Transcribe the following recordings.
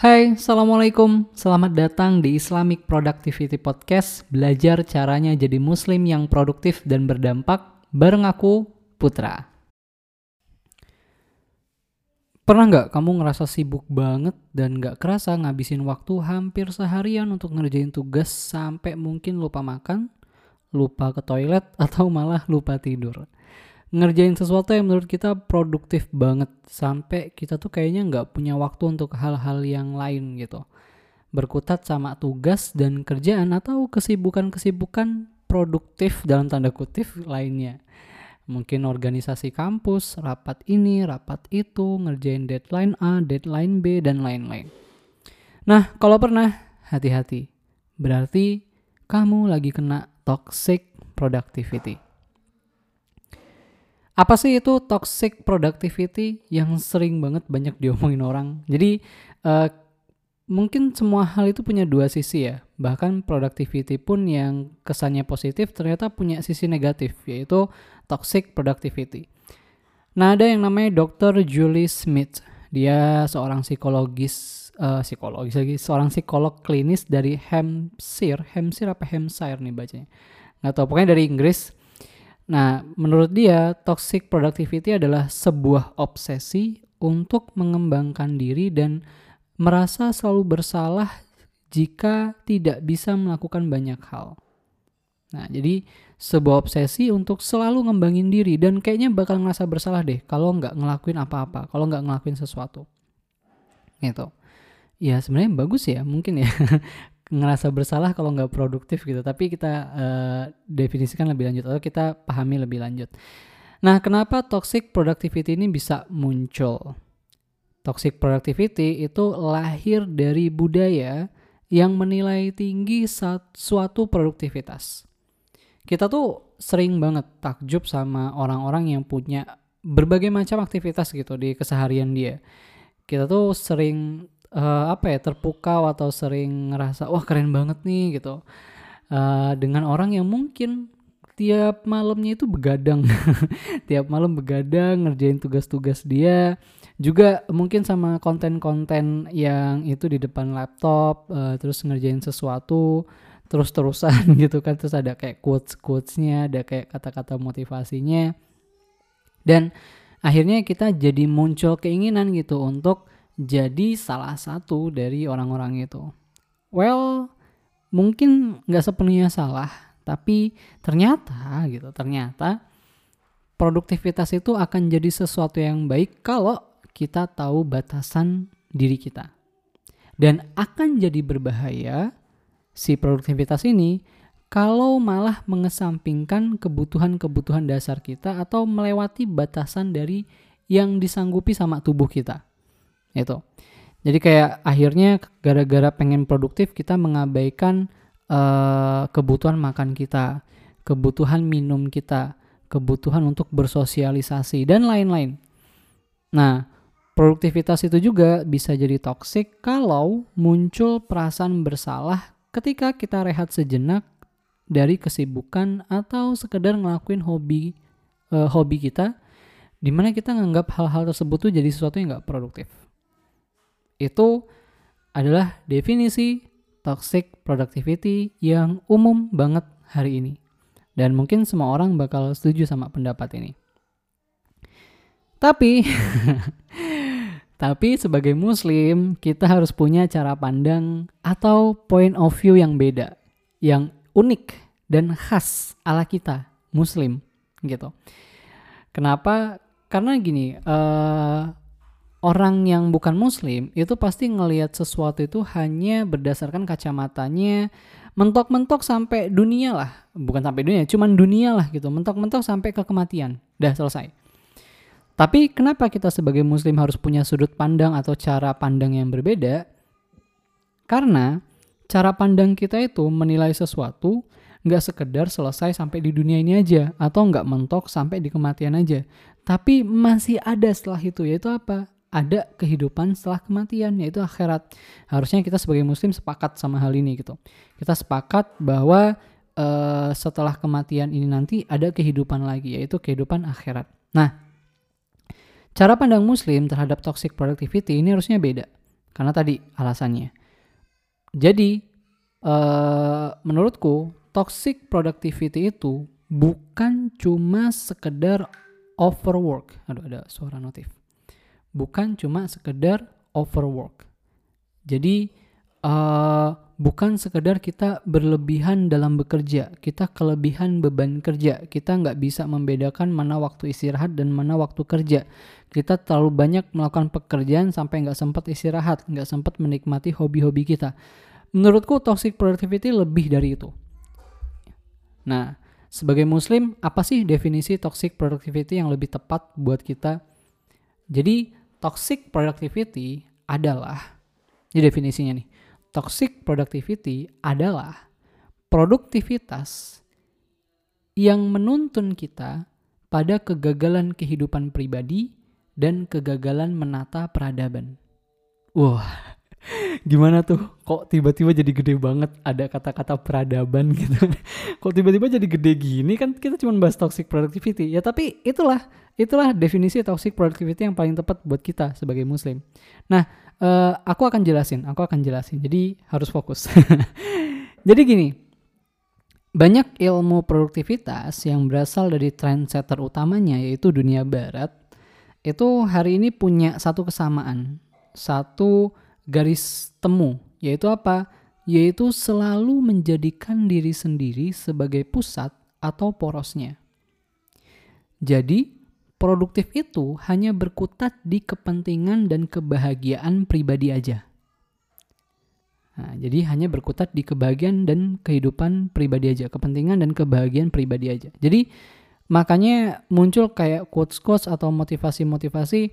Hai, Assalamualaikum. Selamat datang di Islamic Productivity Podcast, belajar caranya jadi muslim yang produktif dan berdampak bareng aku, Putra. Pernah nggak kamu ngerasa sibuk banget dan nggak kerasa ngabisin waktu hampir seharian untuk ngerjain tugas sampai mungkin lupa makan, lupa ke toilet, atau malah lupa tidur? Ngerjain sesuatu yang menurut kita produktif banget sampai kita tuh kayaknya nggak punya waktu untuk hal-hal yang lain gitu berkutat sama tugas dan kerjaan atau kesibukan-kesibukan produktif dalam tanda kutip lainnya mungkin organisasi kampus, rapat ini, rapat itu, ngerjain deadline A, deadline B, dan lain-lain. Nah, kalau pernah, hati-hati. Berarti kamu lagi kena toxic productivity. Apa sih itu toxic productivity yang sering banget banyak diomongin orang? Jadi uh, mungkin semua hal itu punya dua sisi ya. Bahkan productivity pun yang kesannya positif ternyata punya sisi negatif yaitu toxic productivity. Nah, ada yang namanya Dr. Julie Smith. Dia seorang psikologis uh, psikologis lagi, seorang psikolog klinis dari Hampshire, Hampshire apa Hampshire nih bacanya. Nggak tahu, pokoknya dari Inggris Nah, menurut dia, toxic productivity adalah sebuah obsesi untuk mengembangkan diri dan merasa selalu bersalah jika tidak bisa melakukan banyak hal. Nah, jadi sebuah obsesi untuk selalu ngembangin diri dan kayaknya bakal ngerasa bersalah deh kalau nggak ngelakuin apa-apa, kalau nggak ngelakuin sesuatu. Gitu. Ya sebenarnya bagus ya mungkin ya ngerasa bersalah kalau nggak produktif gitu. Tapi kita uh, definisikan lebih lanjut atau kita pahami lebih lanjut. Nah kenapa toxic productivity ini bisa muncul? Toxic productivity itu lahir dari budaya yang menilai tinggi suatu produktivitas. Kita tuh sering banget takjub sama orang-orang yang punya berbagai macam aktivitas gitu di keseharian dia. Kita tuh sering uh, apa ya terpukau atau sering ngerasa wah keren banget nih gitu. Uh, dengan orang yang mungkin tiap malamnya itu begadang. Tiap malam begadang ngerjain tugas-tugas dia. Juga mungkin sama konten-konten yang itu di depan laptop uh, terus ngerjain sesuatu terus-terusan gitu kan. Terus ada kayak quotes-quotesnya ada kayak kata-kata motivasinya. Dan akhirnya kita jadi muncul keinginan gitu untuk jadi salah satu dari orang-orang itu. Well, mungkin nggak sepenuhnya salah, tapi ternyata gitu, ternyata produktivitas itu akan jadi sesuatu yang baik kalau kita tahu batasan diri kita. Dan akan jadi berbahaya si produktivitas ini kalau malah mengesampingkan kebutuhan-kebutuhan dasar kita atau melewati batasan dari yang disanggupi sama tubuh kita itu jadi kayak akhirnya gara-gara pengen produktif kita mengabaikan uh, kebutuhan makan kita kebutuhan minum kita kebutuhan untuk bersosialisasi dan lain-lain. Nah produktivitas itu juga bisa jadi toksik kalau muncul perasaan bersalah ketika kita rehat sejenak dari kesibukan atau sekedar ngelakuin hobi uh, hobi kita di mana kita nganggap hal-hal tersebut tuh jadi sesuatu yang nggak produktif itu adalah definisi toxic productivity yang umum banget hari ini. Dan mungkin semua orang bakal setuju sama pendapat ini. Tapi tapi sebagai muslim kita harus punya cara pandang atau point of view yang beda, yang unik dan khas ala kita muslim gitu. Kenapa? Karena gini, uh, orang yang bukan muslim itu pasti ngelihat sesuatu itu hanya berdasarkan kacamatanya mentok-mentok sampai dunia lah. Bukan sampai dunia cuman dunia lah gitu. Mentok-mentok sampai ke kematian. Dah selesai. Tapi kenapa kita sebagai muslim harus punya sudut pandang atau cara pandang yang berbeda? Karena cara pandang kita itu menilai sesuatu nggak sekedar selesai sampai di dunia ini aja atau nggak mentok sampai di kematian aja. Tapi masih ada setelah itu yaitu apa ada kehidupan setelah kematian yaitu akhirat. Harusnya kita sebagai muslim sepakat sama hal ini gitu. Kita sepakat bahwa uh, setelah kematian ini nanti ada kehidupan lagi yaitu kehidupan akhirat. Nah, cara pandang muslim terhadap toxic productivity ini harusnya beda. Karena tadi alasannya. Jadi uh, menurutku toxic productivity itu bukan cuma sekedar overwork. Aduh ada suara notif. Bukan cuma sekedar overwork. Jadi uh, bukan sekedar kita berlebihan dalam bekerja, kita kelebihan beban kerja. Kita nggak bisa membedakan mana waktu istirahat dan mana waktu kerja. Kita terlalu banyak melakukan pekerjaan sampai nggak sempat istirahat, nggak sempat menikmati hobi-hobi kita. Menurutku toxic productivity lebih dari itu. Nah, sebagai muslim, apa sih definisi toxic productivity yang lebih tepat buat kita? Jadi, toxic productivity adalah ini definisinya nih. Toxic productivity adalah produktivitas yang menuntun kita pada kegagalan kehidupan pribadi dan kegagalan menata peradaban. Wah, gimana tuh? Kok tiba-tiba jadi gede banget ada kata-kata peradaban gitu. Kok tiba-tiba jadi gede gini kan kita cuma bahas toxic productivity. Ya tapi itulah itulah definisi toxic productivity yang paling tepat buat kita sebagai muslim. Nah, uh, aku akan jelasin, aku akan jelasin. Jadi harus fokus. Jadi gini, banyak ilmu produktivitas yang berasal dari trendsetter utamanya yaitu dunia barat itu hari ini punya satu kesamaan, satu garis temu, yaitu apa? Yaitu selalu menjadikan diri sendiri sebagai pusat atau porosnya. Jadi, produktif itu hanya berkutat di kepentingan dan kebahagiaan pribadi aja. Nah, jadi hanya berkutat di kebahagiaan dan kehidupan pribadi aja, kepentingan dan kebahagiaan pribadi aja. Jadi makanya muncul kayak quotes-quotes atau motivasi-motivasi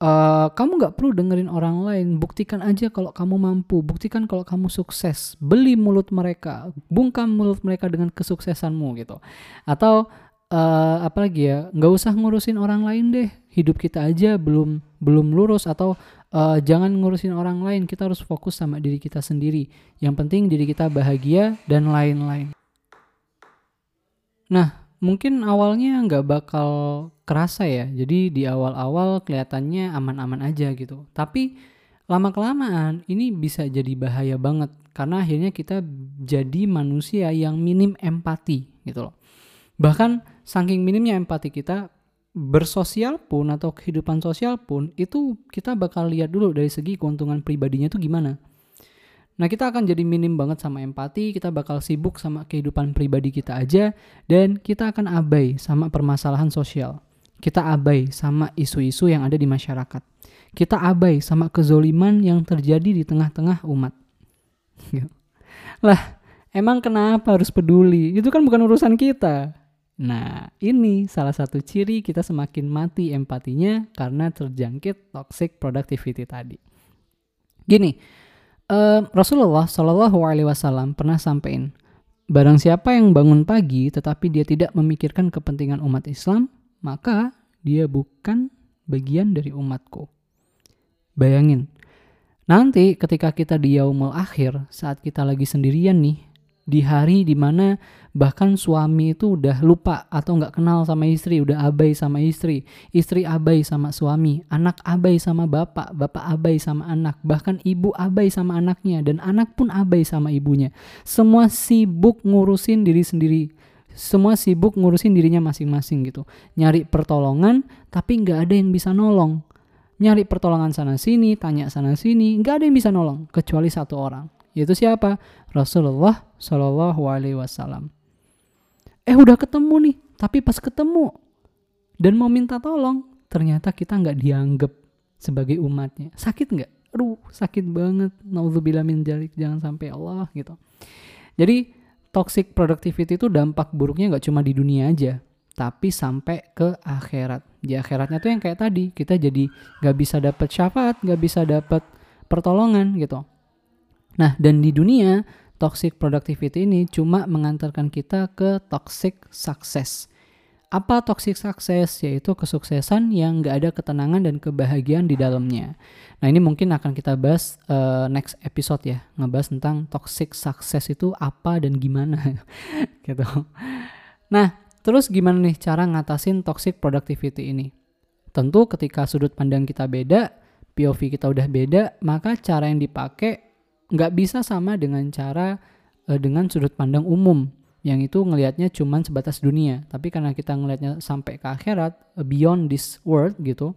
uh, kamu nggak perlu dengerin orang lain, buktikan aja kalau kamu mampu, buktikan kalau kamu sukses, beli mulut mereka, bungkam mulut mereka dengan kesuksesanmu gitu. Atau uh, apalagi ya? Nggak usah ngurusin orang lain deh. Hidup kita aja belum belum lurus. Atau uh, jangan ngurusin orang lain. Kita harus fokus sama diri kita sendiri. Yang penting diri kita bahagia dan lain-lain. Nah mungkin awalnya nggak bakal kerasa ya. Jadi di awal-awal kelihatannya aman-aman aja gitu. Tapi lama kelamaan ini bisa jadi bahaya banget. Karena akhirnya kita jadi manusia yang minim empati gitu loh. Bahkan saking minimnya empati kita bersosial pun atau kehidupan sosial pun itu kita bakal lihat dulu dari segi keuntungan pribadinya itu gimana. Nah kita akan jadi minim banget sama empati, kita bakal sibuk sama kehidupan pribadi kita aja, dan kita akan abai sama permasalahan sosial. Kita abai sama isu-isu yang ada di masyarakat. Kita abai sama kezoliman yang terjadi di tengah-tengah umat. lah, emang kenapa harus peduli? Itu kan bukan urusan kita. Nah, ini salah satu ciri kita semakin mati empatinya karena terjangkit toxic productivity tadi. Gini, uh, Rasulullah Shallallahu Alaihi Wasallam pernah sampaikan, barang siapa yang bangun pagi tetapi dia tidak memikirkan kepentingan umat Islam, maka dia bukan bagian dari umatku. Bayangin, nanti ketika kita di yaumul akhir, saat kita lagi sendirian nih, di hari di mana bahkan suami itu udah lupa atau nggak kenal sama istri, udah abai sama istri, istri abai sama suami, anak abai sama bapak, bapak abai sama anak, bahkan ibu abai sama anaknya dan anak pun abai sama ibunya. Semua sibuk ngurusin diri sendiri, semua sibuk ngurusin dirinya masing-masing gitu, nyari pertolongan tapi nggak ada yang bisa nolong. Nyari pertolongan sana sini, tanya sana sini, nggak ada yang bisa nolong kecuali satu orang, yaitu siapa? Rasulullah Shallallahu Alaihi Wasallam. Eh udah ketemu nih tapi pas ketemu dan mau minta tolong ternyata kita nggak dianggap sebagai umatnya. Sakit nggak? Aduh sakit banget. Naudzubillah min jalik jangan sampai Allah gitu. Jadi toxic productivity itu dampak buruknya nggak cuma di dunia aja tapi sampai ke akhirat. Di akhiratnya tuh yang kayak tadi kita jadi nggak bisa dapat syafaat nggak bisa dapat pertolongan gitu nah dan di dunia toxic productivity ini cuma mengantarkan kita ke toxic success. Apa toxic success? Yaitu kesuksesan yang nggak ada ketenangan dan kebahagiaan di dalamnya. Nah ini mungkin akan kita bahas uh, next episode ya, ngebahas tentang toxic success itu apa dan gimana gitu. Nah terus gimana nih cara ngatasin toxic productivity ini? Tentu ketika sudut pandang kita beda, POV kita udah beda, maka cara yang dipakai nggak bisa sama dengan cara uh, dengan sudut pandang umum yang itu ngelihatnya cuman sebatas dunia. Tapi karena kita ngelihatnya sampai ke akhirat, uh, beyond this world gitu,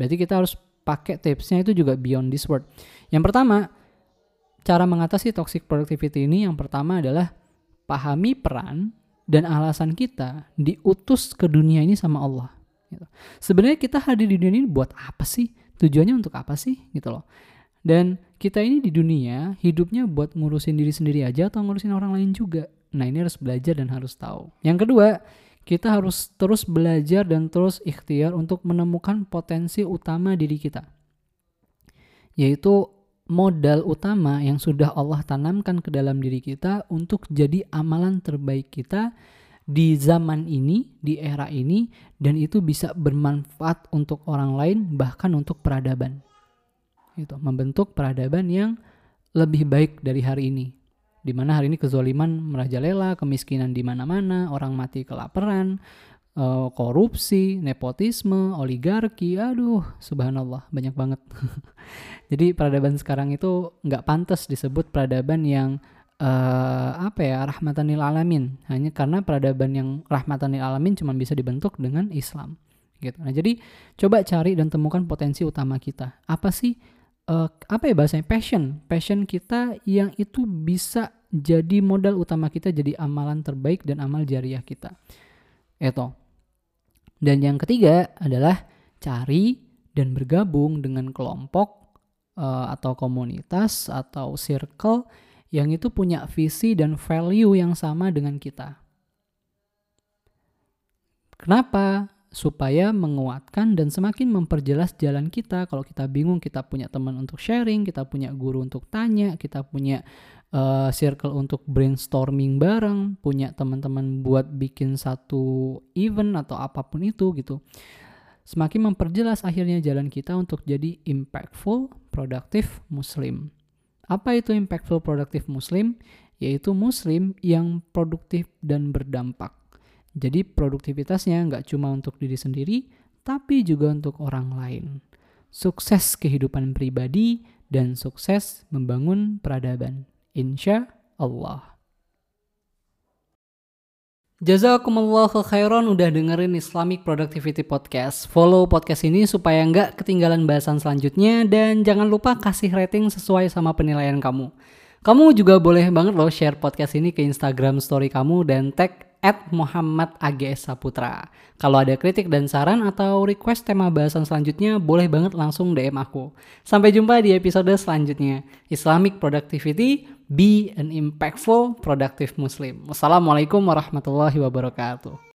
berarti kita harus pakai tipsnya itu juga beyond this world. Yang pertama, cara mengatasi toxic productivity ini yang pertama adalah pahami peran dan alasan kita diutus ke dunia ini sama Allah. Gitu. Sebenarnya kita hadir di dunia ini buat apa sih? Tujuannya untuk apa sih? Gitu loh. Dan kita ini di dunia hidupnya buat ngurusin diri sendiri aja atau ngurusin orang lain juga. Nah ini harus belajar dan harus tahu. Yang kedua, kita harus terus belajar dan terus ikhtiar untuk menemukan potensi utama diri kita. Yaitu modal utama yang sudah Allah tanamkan ke dalam diri kita untuk jadi amalan terbaik kita di zaman ini, di era ini, dan itu bisa bermanfaat untuk orang lain, bahkan untuk peradaban. Itu membentuk peradaban yang lebih baik dari hari ini. Di mana hari ini kezoliman merajalela, kemiskinan di mana-mana, orang mati kelaparan, eh, korupsi, nepotisme, oligarki, aduh, subhanallah, banyak banget. Jadi peradaban sekarang itu nggak pantas disebut peradaban yang uh, apa ya rahmatan lil alamin hanya karena peradaban yang rahmatan lil alamin cuma bisa dibentuk dengan Islam gitu. Nah, jadi coba cari dan temukan potensi utama kita. Apa sih uh, apa ya bahasanya passion? Passion kita yang itu bisa jadi modal utama kita jadi amalan terbaik dan amal jariah kita. Itu. Dan yang ketiga adalah cari dan bergabung dengan kelompok uh, atau komunitas atau circle yang itu punya visi dan value yang sama dengan kita. Kenapa? Supaya menguatkan dan semakin memperjelas jalan kita. Kalau kita bingung, kita punya teman untuk sharing, kita punya guru untuk tanya, kita punya uh, circle untuk brainstorming bareng, punya teman-teman buat bikin satu event atau apa pun itu gitu. Semakin memperjelas akhirnya jalan kita untuk jadi impactful, produktif muslim. Apa itu impactful produktif muslim? Yaitu muslim yang produktif dan berdampak. Jadi produktivitasnya nggak cuma untuk diri sendiri, tapi juga untuk orang lain. Sukses kehidupan pribadi dan sukses membangun peradaban. Insya Allah. Jazakumullahu khairan udah dengerin Islamic Productivity Podcast. Follow podcast ini supaya nggak ketinggalan bahasan selanjutnya dan jangan lupa kasih rating sesuai sama penilaian kamu. Kamu juga boleh banget loh share podcast ini ke Instagram story kamu dan tag at Muhammad AGS Saputra. Kalau ada kritik dan saran atau request tema bahasan selanjutnya, boleh banget langsung DM aku. Sampai jumpa di episode selanjutnya. Islamic Productivity, be an impactful, productive Muslim. Wassalamualaikum warahmatullahi wabarakatuh.